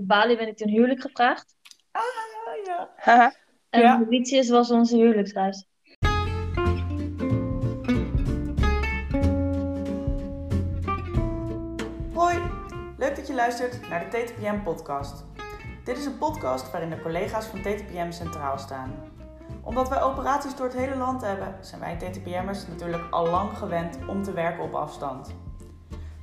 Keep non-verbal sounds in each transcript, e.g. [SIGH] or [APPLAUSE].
op Bali ben ik toen huwelijk gevraagd. Ah, ja. Haha. En Ja. Mauritius was onze huwelijksreis. Hoi, leuk dat je luistert naar de TTPM-podcast. Dit is een podcast waarin de collega's van TTPM centraal staan. Omdat wij operaties door het hele land hebben, zijn wij TTPM'ers natuurlijk al lang gewend om te werken op afstand.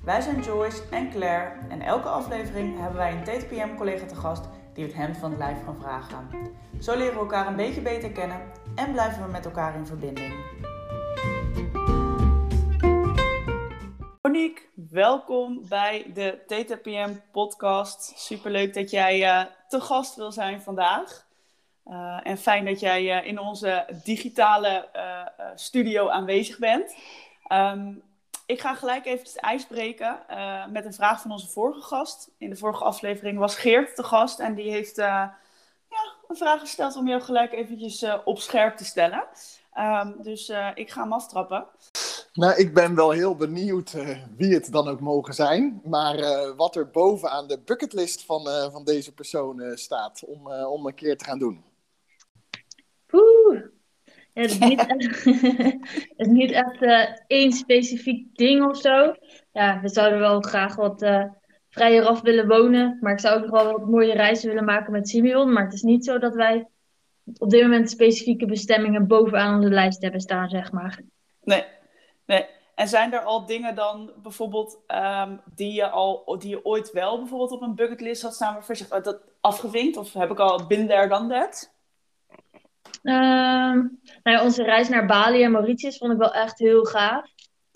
Wij zijn Joyce en Claire en elke aflevering hebben wij een TTPM-collega te gast die het hemd van het lijf gaan vragen. Zo leren we elkaar een beetje beter kennen en blijven we met elkaar in verbinding. Monique, welkom bij de TTPM podcast. Superleuk dat jij eh, te gast wil zijn vandaag. Eh, en fijn dat jij eh, in onze digitale studio aanwezig bent. Ehm, ik ga gelijk even het ijs breken eh, met een vraag van onze vorige gast. In de vorige aflevering was Geert de gast en die heeft eh, ja, een vraag gesteld om jou gelijk eventjes eh, op scherp te stellen. Ehm, dus eh, ik ga hem aftrappen. Nou, ik ben wel heel benieuwd eh, wie het dan ook mogen zijn. Maar eh, wat er bovenaan de bucketlist van, eh, van deze persoon eh, staat om, eh, om een keer te gaan doen. Poeh. Het is niet [LAUGHS] echt, [LAUGHS] het is niet echt eh, één specifiek ding of zo. Ja, we zouden wel graag wat eh, vrijer af willen wonen. Maar ik zou ook nog wel wat mooie reizen willen maken met Simeon. Maar het is niet zo dat wij op dit moment specifieke bestemmingen bovenaan onze lijst hebben staan, zeg maar. Nee, nee. En zijn er al dingen dan bijvoorbeeld um, die, je al, die je ooit wel bijvoorbeeld op een bucketlist had staan waarvan je zegt, oh, dat afgevinkt? Of heb ik al been there, done that? Um, nou ja, onze reis naar Bali en Mauritius vond ik wel echt heel gaaf.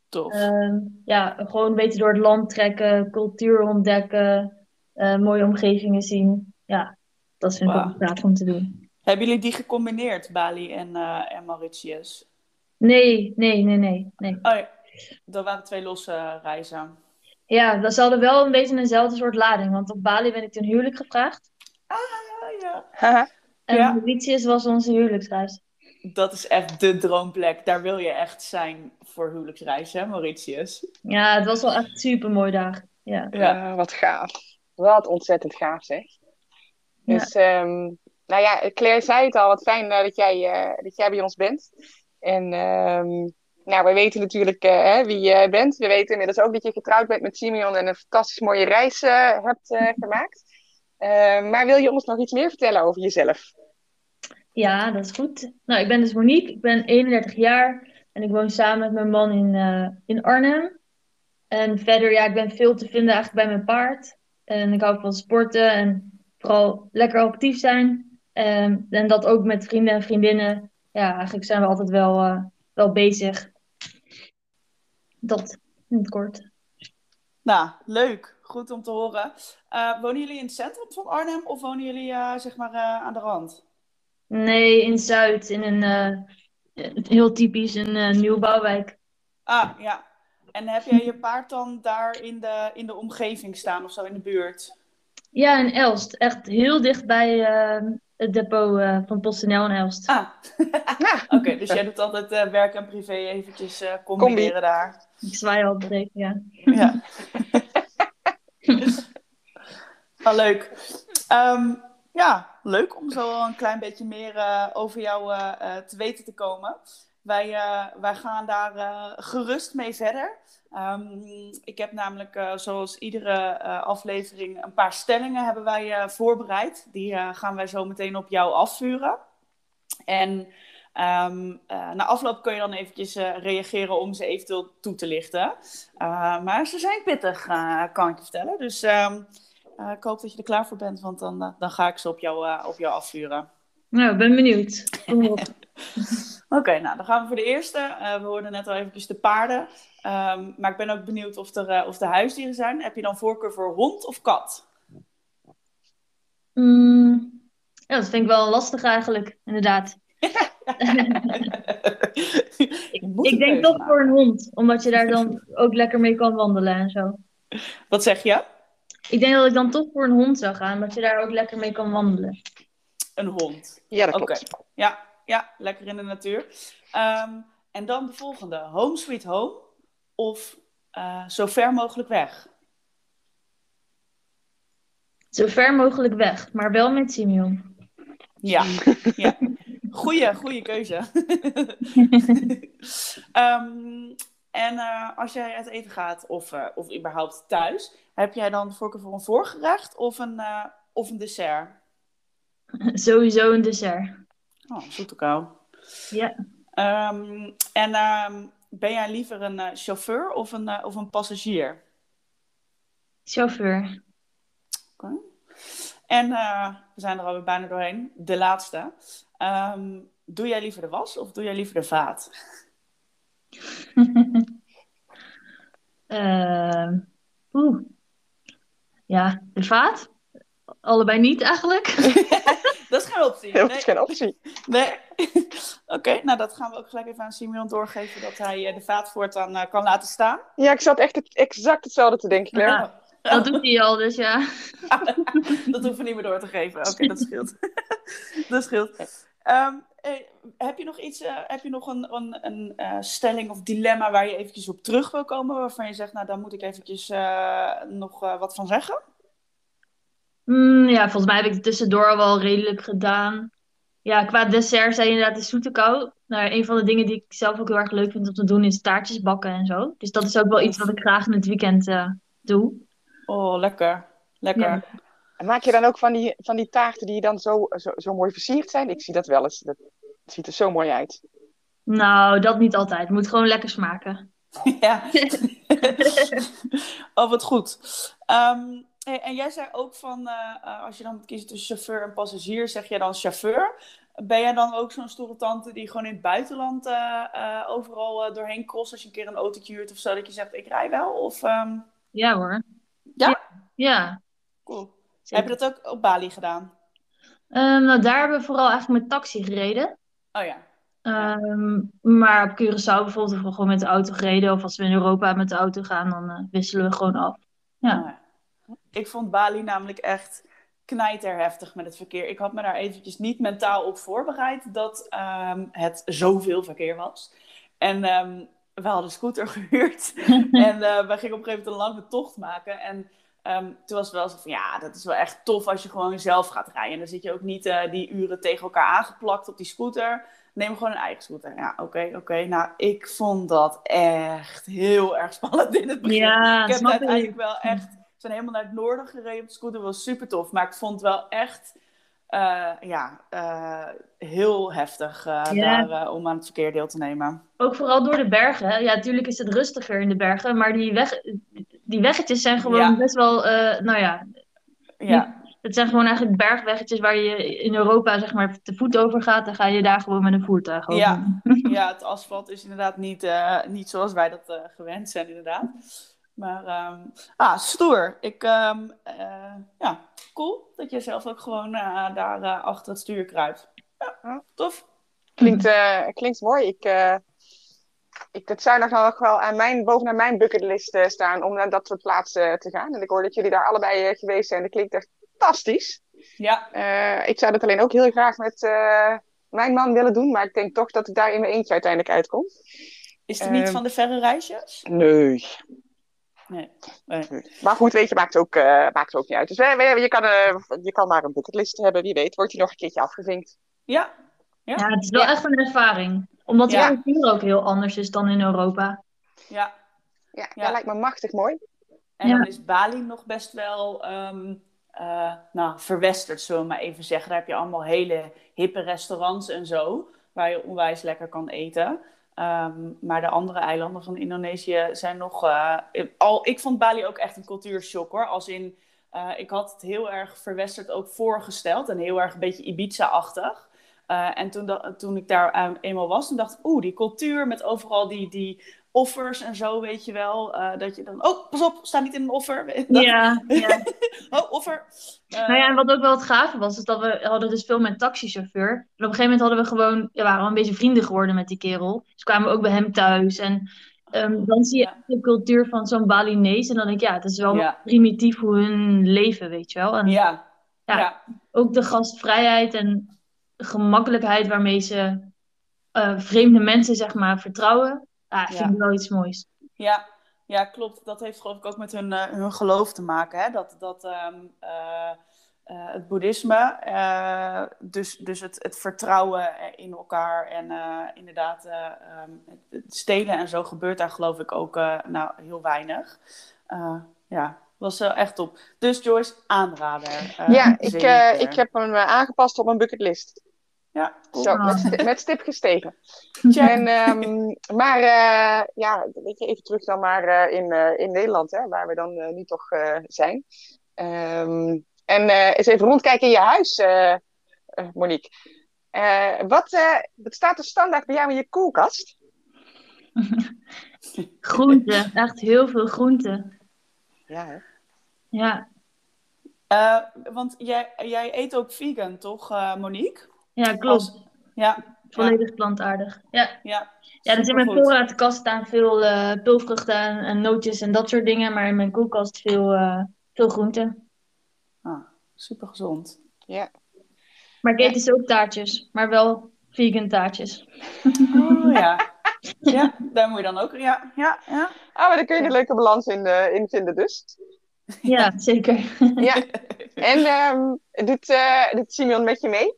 Tof. Um, ja, gewoon een beetje door het land trekken, cultuur ontdekken, uh, mooie omgevingen zien. Ja, dat vind ik wow. ook gaaf om te doen. Hebben jullie die gecombineerd, Bali en, uh, en Mauritius? Nee, nee, nee, nee. nee. Oh ja, dat waren twee losse reizen. Ja, dat hadden wel een beetje eenzelfde soort lading. Want op Bali ben ik toen huwelijk gevraagd. Ah, ja. [LAUGHS] en ja. Mauritius was onze huwelijksreis. Dat is echt de droomplek. Daar wil je echt zijn voor huwelijksreizen, Mauritius. Ja, het was wel echt super mooi daar. Ja. ja, wat gaaf. Wat ontzettend gaaf, zeg. Dus, ja. Um, nou ja, Claire zei het al, wat fijn uh, dat, jij, uh, dat jij bij ons bent. En um, nou, we weten natuurlijk uh, hè, wie je bent. We weten inmiddels ook dat je getrouwd bent met Simeon en een fantastisch mooie reis hebt [LAUGHS] gemaakt. maar wil je ons nog iets meer vertellen over jezelf? Ja, dat is goed. Nou, ik ben dus Monique, ik ben 31 jaar en ik woon samen met mijn man in, in Arnhem. En verder, ja, ik ben veel te vinden eigenlijk bij mijn paard. En ik hou van sporten en vooral lekker actief zijn. Um, en dat ook met vrienden en vriendinnen. Ja, eigenlijk zijn we altijd wel, uh, wel bezig. Dat in het kort. Nou, leuk. Goed om te horen. Uh, wonen jullie in het centrum van Arnhem of wonen jullie zeg maar aan de rand? Nee, in Zuid. In een heel typisch een nieuwbouwwijk. Ah, ja. En heb jij je paard dan daar in de, in de omgeving staan of zo in de buurt? Ja, in Elst. Echt heel dicht bij uh, het depot uh, van PostNL in Elst. Ah, [LAUGHS] oké. Okay, dus jij doet altijd uh, werk en privé eventjes combineren Combi. daar. Ik zwaai altijd even, ja. Ja. [LAUGHS] ah, leuk. Um, ja, leuk om zo een klein beetje meer uh, over jou uh, uh, te weten te komen. Wij, wij gaan daar gerust mee verder. Um, ik heb namelijk, zoals iedere aflevering, een paar stellingen hebben wij voorbereid. Die gaan wij zo meteen op jou afvuren. En um, na afloop kun je dan eventjes reageren om ze eventueel toe te lichten. maar ze zijn pittig, kan ik je vertellen. Dus... Uh, ik hoop dat je er klaar voor bent, want dan, uh, dan ga ik ze op jou, uh, op jou afvuren. Nou, ik ben benieuwd. [LAUGHS] Oké, okay, nou dan gaan we voor de eerste. we hoorden net al eventjes de paarden. Um, maar ik ben ook benieuwd of er, of er huisdieren zijn. Heb je dan voorkeur voor hond of kat? Mm, ja, dat vind ik wel lastig eigenlijk, inderdaad. [LAUGHS] ik, ik denk toch voor een hond, omdat je daar dan [LAUGHS] ook lekker mee kan wandelen en zo. Wat zeg je? Ik denk dat ik dan toch voor een hond zou gaan, omdat je daar ook lekker mee kan wandelen. Een hond? Ja, dat klopt. Okay. Ja, ja, lekker in de natuur. Um, en dan de volgende. Home sweet home of uh, zo ver mogelijk weg? Zo ver mogelijk weg, maar wel met Simeon. Ja, ja. Goeie, goede keuze. [LAUGHS] Ehm, en eh, als jij uit eten gaat, of, eh, of überhaupt thuis, heb jij dan voorkeur voor een voorgerecht of een, eh, of een dessert? [LAUGHS] Sowieso een dessert. Oh, zoete kou. Ja. Ehm, en ehm, ben jij liever een chauffeur of een, of een passagier? Chauffeur. Oké. En we zijn er alweer bijna doorheen. De laatste. Ehm, doe jij liever de was of doe jij liever de vaat? [LAUGHS] Ehm, Oeh. Ja, de vaat? Allebei niet eigenlijk. [LAUGHS] Dat is geen optie. Dat Nee. is geen optie. nee. [LAUGHS] Oké, nou dat gaan we ook gelijk even aan Simeon doorgeven. Dat hij eh, de vaat voortaan eh, kan laten staan. Ja, ik zat echt het, exact hetzelfde te denken, Claire. Ja, dat doet hij al, dus ja. [LAUGHS] dat hoeven we niet meer door te geven. Oké, dat scheelt. dat scheelt. Ehm, eh, heb je nog iets, eh, heb je nog een, een, een eh, stelling of dilemma waar je eventjes op terug wil komen, waarvan je zegt, nou daar moet ik eventjes nog wat van zeggen? Mm, ja, volgens mij heb ik het tussendoor al wel redelijk gedaan. Ja, qua dessert zei je inderdaad de zoete kou. Nou, een van de dingen die ik zelf ook heel erg leuk vind om te doen is taartjes bakken en zo. Dus dat is ook wel iets wat ik graag in het weekend doe. Oh, lekker. Lekker. Ja. En maak je dan ook van die, van die taarten die dan zo, zo, zo mooi versierd zijn? Ik zie dat wel eens. Dat ziet er zo mooi uit. Nou, dat niet altijd. Het moet gewoon lekker smaken. [LAUGHS] Ja. [LAUGHS] oh, wat goed. Ehm, en jij zei ook van, eh, eh, als je dan moet kiezen tussen chauffeur en passagier, zeg jij dan chauffeur. Ben jij dan ook zo'n stoere tante die gewoon in het buitenland eh, eh, overal eh, doorheen cross als je een keer een autootje huurt of zo, dat je zegt, ik rij wel? Of, ehm, Ja hoor. Ja? Ja. Cool. Heb je dat ook op Bali gedaan? Ehm, nou, daar hebben we vooral eigenlijk met taxi gereden. Oh ja. Ehm, maar op Curaçao bijvoorbeeld hebben we gewoon met de auto gereden. Of als we in Europa met de auto gaan, dan eh, wisselen we gewoon af. Ja. Nou ja. Ik vond Bali namelijk echt knijterheftig met het verkeer. Ik had me daar eventjes niet mentaal op voorbereid dat ehm, het zoveel verkeer was. En we hadden scooter [LAUGHS] gehuurd. [LAUGHS] en eh, we gingen op een gegeven moment een lange tocht maken. En ehm, toen was het wel zo van, ja, dat is wel echt tof als je gewoon zelf gaat rijden. Dan zit je ook niet eh, die uren tegen elkaar aangeplakt op die scooter. Neem gewoon een eigen scooter. Ja, oké, oké. Nou, ik vond dat echt heel erg spannend in het begin. Ja, ik heb uiteindelijk wel echt... We zijn helemaal naar het noorden gereden op de scooter. was super tof. Maar ik vond het wel echt... eh, ja, eh, heel heftig Ja. daar om aan het verkeer deel te nemen. Ook vooral door de bergen. hè. Ja, natuurlijk is het rustiger in de bergen. Maar die, weg, die weggetjes zijn gewoon Ja. best wel, eh, nou ja, Ja, het zijn gewoon eigenlijk bergweggetjes waar je in Europa zeg maar te voet over gaat. Dan ga je daar gewoon met een voertuig over. Ja. [LAUGHS] ja, het asfalt is inderdaad niet, eh, niet zoals wij dat eh, gewend zijn, inderdaad. Maar, ehm, ah, stoer. Ik, ehm, eh, ja, cool dat je zelf ook gewoon daar achter het stuur kruipt. Ja, tof. Klinkt, eh, klinkt mooi. Ik, eh, ik, het zou nog wel aan mijn, bovenaan mijn bucketlist eh, staan om naar dat soort plaatsen te gaan. En ik hoor dat jullie daar allebei eh, geweest zijn. Dat klinkt echt fantastisch. Ja, Eh, ik zou dat alleen ook heel graag met eh, mijn man willen doen. Maar ik denk toch dat ik daar in mijn eentje uiteindelijk uitkom. is het niet van de verre reisjes? Nee. Nee. nee. Maar goed, weet je, maakt ook, eh, maakt ook niet uit. Dus je, kan, eh, je kan maar een bucketlist hebben. Wie weet, wordt die nog een keertje afgevinkt. Ja, Ja, het is wel Ja. echt een ervaring. Omdat de Ja. cultuur ook heel anders is dan in Europa. ja. Ja, Ja. dat lijkt me machtig mooi. En Ja. dan is Bali nog best wel ehm, eh, nou, verwesterd, zullen we maar even zeggen. Daar heb je allemaal hele hippe restaurants en zo, waar je onwijs lekker kan eten. Ehm, maar de andere eilanden van Indonesië zijn nog... eh, al, ik vond Bali ook echt een cultuurshock hoor. Als in, eh, ik had het heel erg verwesterd ook voorgesteld. En heel erg een beetje Ibiza-achtig. Eh, en toen, da- toen ik daar eh, eenmaal was, toen dacht ik... Oeh, die cultuur met overal die... die offers en zo, weet je wel. eh, dat je dan, oh, pas op, sta niet in een offer. Dat- [LAUGHS] Ja, ja. [LAUGHS] Oh, offer. Nou ja, en wat ook wel het gave was, is dat we hadden dus veel met taxichauffeur. En op een gegeven moment hadden we gewoon, ja, waren we een beetje vrienden geworden met die kerel. Dus kwamen we ook bij hem thuis. En ehm, dan zie je Ja. de cultuur van zo'n Balinees. En dan denk ik, ja, het is wel Ja. primitief hoe hun leven, weet je wel. En ja. Ja. Ook de gastvrijheid en gemakkelijkheid waarmee ze eh, vreemde mensen, zeg maar, vertrouwen. Ja, vind Ja. ik wel iets moois. Ja, Ja, klopt. Dat heeft geloof ik ook met hun, uh, hun geloof te maken. Hè? Dat, dat um, uh, uh, het boeddhisme, dus, dus het, het vertrouwen in elkaar en inderdaad um, het stelen en zo gebeurt daar geloof ik ook nou, heel weinig. ja, was echt top. Dus Joyce, aanrader. ja, ik, ik heb hem aangepast op mijn bucketlist. Ja, Zo, met, met stip gestegen. [LAUGHS] En, um, maar uh, ja, weet je, even terug dan maar uh, in, uh, in Nederland, hè, waar we dan nu toch zijn. Um, en eens even rondkijken in je huis, Monique. wat, wat staat er standaard bij jou in je koelkast? [LAUGHS] groenten, echt heel veel groenten. Ja, hè? Ja. want jij, jij eet ook vegan, toch, Monique? Ja, klopt. ja. Volledig ja. plantaardig. Ja. Ja, ja dus in mijn voorraadkast staan veel uh, pulvruchten en, en, nootjes en dat soort dingen. Maar in mijn koelkast veel, uh, veel groenten. Ah, super gezond. Ja. Maar ik eet dus ook taartjes. Maar wel vegan taartjes. Oh ja. [LAUGHS] Ja, daar moet je dan ook... Ja, ja, ja. Ah, maar dan kun je een leuke balans in, uh, in vinden dus. Ja, [LAUGHS] zeker. ja. [LAUGHS] En um, doet, doet Simeon met je mee?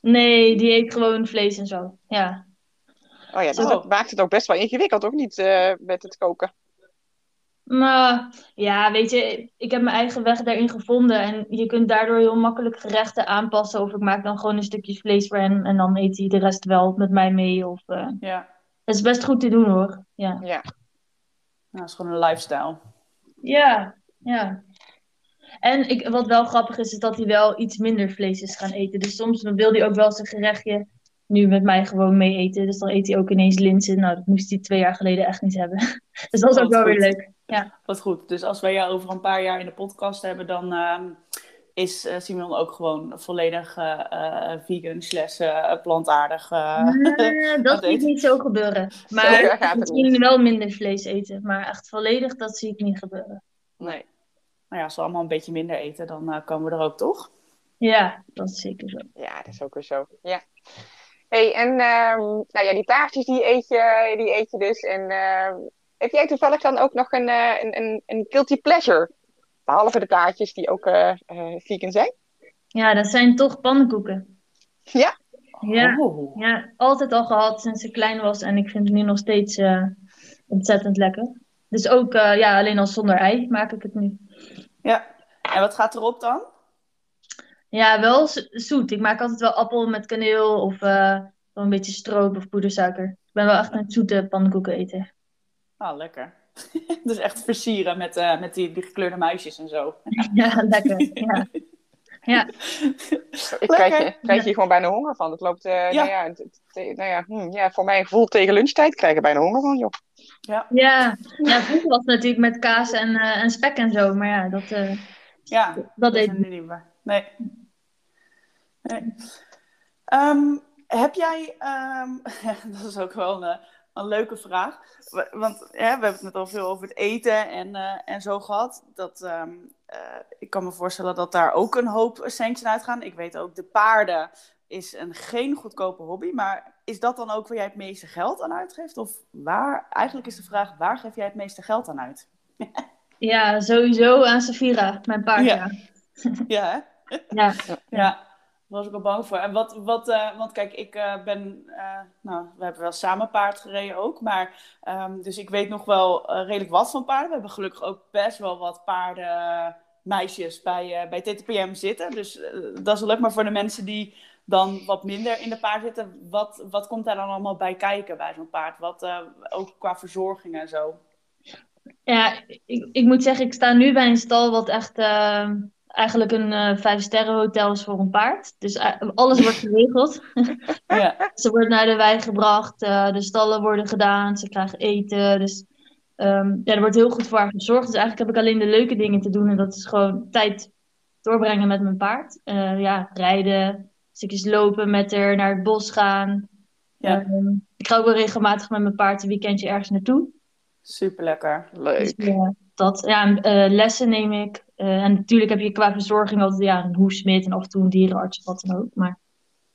Nee, die eet gewoon vlees en zo. Ja. Oh ja, dat maakt het ook best wel ingewikkeld, ook niet, uh, met het koken? Maar ja, weet je, ik heb mijn eigen weg daarin gevonden. En je kunt daardoor heel makkelijk gerechten aanpassen. Of ik maak dan gewoon een stukje vlees voor hem. En dan eet hij de rest wel met mij mee. Of, uh... ja. Dat is best goed te doen hoor. Ja. ja. Nou, dat is gewoon een lifestyle. Ja, ja. En ik, wat wel grappig is, is dat hij wel iets minder vlees is gaan eten. Dus soms wil hij ook wel zijn gerechtje nu met mij gewoon mee eten. Dus dan eet hij ook ineens linzen. Nou, dat moest hij twee jaar geleden echt niet hebben. [LAUGHS] dus dat is ook wel weer leuk. Ja. Wat goed. Dus als wij jou over een paar jaar in de podcast hebben, dan uh, is uh, Simon ook gewoon volledig uh, vegan slash plantaardig. [LAUGHS] dat zie ik niet zo gebeuren. Maar misschien wel minder vlees eten. Maar echt volledig, dat zie ik niet gebeuren. Nee nou ja, als we allemaal een beetje minder eten, dan uh, komen we er ook, toch? Ja, dat is zeker zo. Ja, dat is ook weer zo. Ja. hey, en um, nou ja, die taartjes die eet je, die eet je dus. En uh, heb jij toevallig dan ook nog een, uh, een, een, een guilty pleasure? Behalve de taartjes die ook vegan zijn? Ja, dat zijn toch pannenkoeken. Ja? Ja, oh. ja, altijd al gehad sinds ik klein was. En ik vind het nu nog steeds ontzettend lekker. Dus ook, ja, alleen al zonder ei maak ik het nu. Ja, en wat gaat erop dan? Ja, wel zoet. Ik maak altijd wel appel met kaneel of uh, een beetje stroop of poedersuiker. Ik ben wel echt een zoete pannenkoeken eten. Ah, lekker. [LAUGHS] dus echt versieren met, uh, met die, die gekleurde muisjes en zo. [LAUGHS] ja, lekker. Ja. [LAUGHS] Ja. [LAUGHS] Ik krijg je, krijg je gewoon bijna honger van. Het loopt, uh, ja. Nou ja, nou ja, hm, ja, voor mijn gevoel tegen lunchtijd krijg je bijna honger van, joh. Ja, ja. ja vroeger was het natuurlijk met kaas en, uh, en spek en zo, maar ja, dat, uh, ja, dat, dat deed ik niet meer. Nee. nee. Um, heb jij, um, [LAUGHS] dat is ook wel een, een leuke vraag, want ja, we hebben het net al veel over het eten en, uh, en zo gehad. Dat, um, ik kan me voorstellen dat daar ook een hoop centjes uitgaan. Ik weet ook, de paarden is een geen goedkope hobby, maar is dat dan ook waar jij het meeste geld aan uitgeeft? Of waar, eigenlijk is de vraag, waar geef jij het meeste geld aan uit? ja, sowieso aan Safira, mijn paard. Ja, ja hè? Ja. ja. Was ik al bang voor. En wat, wat uh, want kijk, ik uh, ben, uh, nou, we hebben wel samen paard gereden ook, maar, um, dus ik weet nog wel redelijk wat van paarden. We hebben gelukkig ook best wel wat paarden meisjes bij, bij TTPM zitten. Dus dat is leuk. Maar voor de mensen die dan wat minder in de paard zitten. Wat, wat komt daar dan allemaal bij kijken bij zo'n paard? Wat, ook qua verzorging en zo. Ja, ik, ik moet zeggen, ik sta nu bij een stal wat echt uh, eigenlijk een uh, vijf sterren hotel is voor een paard. Dus alles wordt [LAUGHS] geregeld. ja. [LAUGHS] ze wordt naar de wei gebracht, de stallen worden gedaan, ze krijgen eten. Dus um, ja, er wordt heel goed voor haar gezorgd. Dus eigenlijk heb ik alleen de leuke dingen te doen. En dat is gewoon tijd doorbrengen met mijn paard. ja, rijden, stukjes lopen met haar, naar het bos gaan. Ja. Um, ik ga ook wel regelmatig met mijn paard een weekendje ergens naartoe. Super lekker. Leuk. Dus, uh, dat, ja, lessen neem ik. Uh, en natuurlijk heb je qua verzorging altijd ja, een hoefsmid en af en toe een dierenarts of wat dan ook. Maar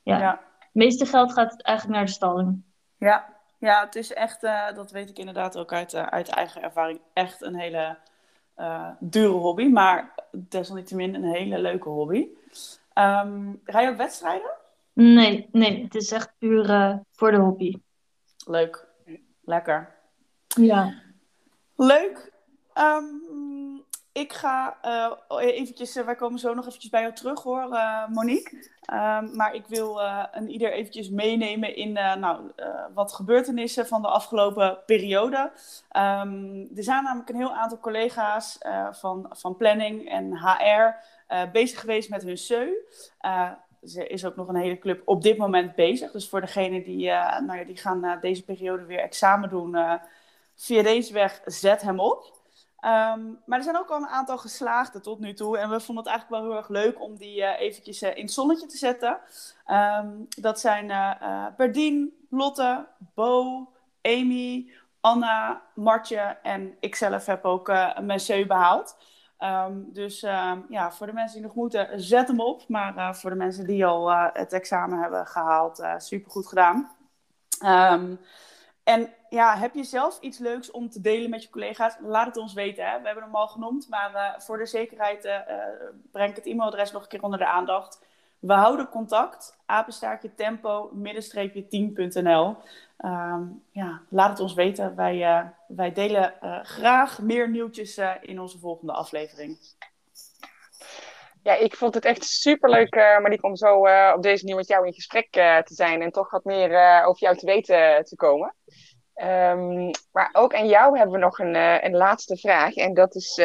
ja, ja. het meeste geld gaat eigenlijk naar de stalling. Ja, Ja, het is echt, eh, dat weet ik inderdaad ook uit, eh, uit eigen ervaring, echt een hele eh, dure hobby. Maar desalniettemin een hele leuke hobby. Ehm rij je ook wedstrijden? Nee, nee, het is echt puur eh, voor de hobby. Leuk. Lekker. Ja. Leuk. Ehm, ik ga eh, eventjes, eh, wij komen zo nog eventjes bij jou terug hoor, eh, Monique. Ehm, maar ik wil een ieder eventjes meenemen in nou, wat gebeurtenissen van de afgelopen periode. Ehm, er zijn namelijk een heel aantal collega's van, van planning en HR bezig geweest met hun SEU. Er is ook nog een hele club op dit moment bezig. Dus voor degenen die, nou ja, die gaan deze periode weer examen doen, via deze weg, zet hem op. Ehm, maar er zijn ook al een aantal geslaagden tot nu toe. En we vonden het eigenlijk wel heel erg leuk om die eh, eventjes eh, in het zonnetje te zetten. Ehm, dat zijn eh, Berdien, Lotte, Bo, Amy, Anna, Martje en ikzelf heb ook mijn seu behaald. Ehm, dus ja, voor de mensen die nog moeten, zet hem op. Maar voor de mensen die al het examen hebben gehaald, super supergoed gedaan. Ehm, en ja, heb je zelf iets leuks om te delen met je collega's? Laat het ons weten. Hè? We hebben hem al genoemd, maar voor de zekerheid eh, eh, breng ik het e-mailadres nog een keer onder de aandacht. We houden contact, apenstaartje tempo, middenstreepje 10.nl. Ehm, ja, laat het ons weten. Wij, eh, wij delen graag meer nieuwtjes in onze volgende aflevering. Ja, ik vond het echt superleuk, uh, Monique, om zo uh, op deze manier met jou in gesprek uh, te zijn en toch wat meer over jou te weten te komen. Um, maar ook aan jou hebben we nog een, laatste vraag. En dat is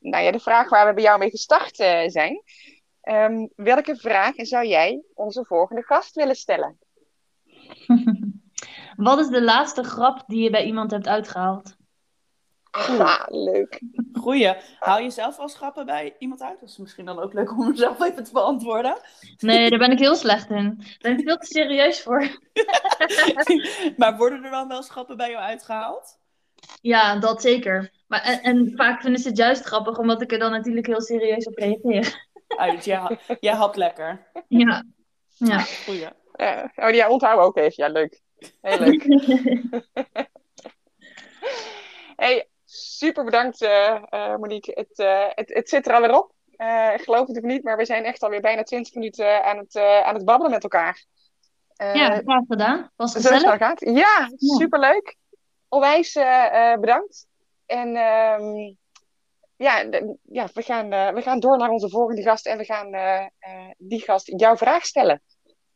nou ja, de vraag waar we bij jou mee gestart zijn. Um, welke vraag zou jij onze volgende gast willen stellen? [LAUGHS] Wat is de laatste grap die je bij iemand hebt uitgehaald? [LAUGHS] Ah, leuk. Goeie. Haal je zelf wel grappen bij iemand uit? Dat is misschien dan ook leuk om hem zelf even te beantwoorden. Nee, daar ben ik heel slecht in. Daar ben ik veel te serieus voor. [LAUGHS] maar worden er dan wel schappen bij jou uitgehaald? Ja, dat zeker. Maar, en, en, vaak vinden ze het juist grappig, omdat ik er dan natuurlijk heel serieus op reageer. Uit, jij, jij had lekker. Ja. ja. Goeie. Uh, oh, die onthouden ook even. Ja, leuk. Heel leuk. [LAUGHS] hey, super bedankt uh, uh, Monique. Het, uh, het, het, zit er alweer op. ik geloof het ook niet, maar we zijn echt alweer bijna 20 minuten aan het, aan het babbelen met elkaar. ja, graag gedaan. Was snel gaat. Ja, superleuk. Onwijs bedankt. En um, ja, ja we, gaan, we gaan door naar onze volgende gast en we gaan die gast jouw vraag stellen.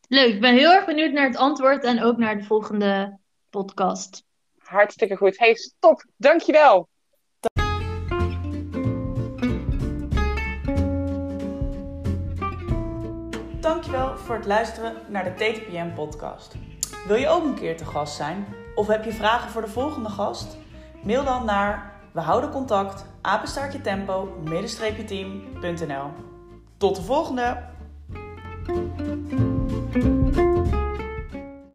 Leuk, ik ben heel erg benieuwd naar het antwoord en ook naar de volgende podcast. Hartstikke goed. Hey, stop. Dankjewel. Voor het luisteren naar de TTPM podcast. Wil je ook een keer te gast zijn? Of heb je vragen voor de volgende gast? Mail dan naar we houden contact apenstaartje tempo team.nl Tot de volgende!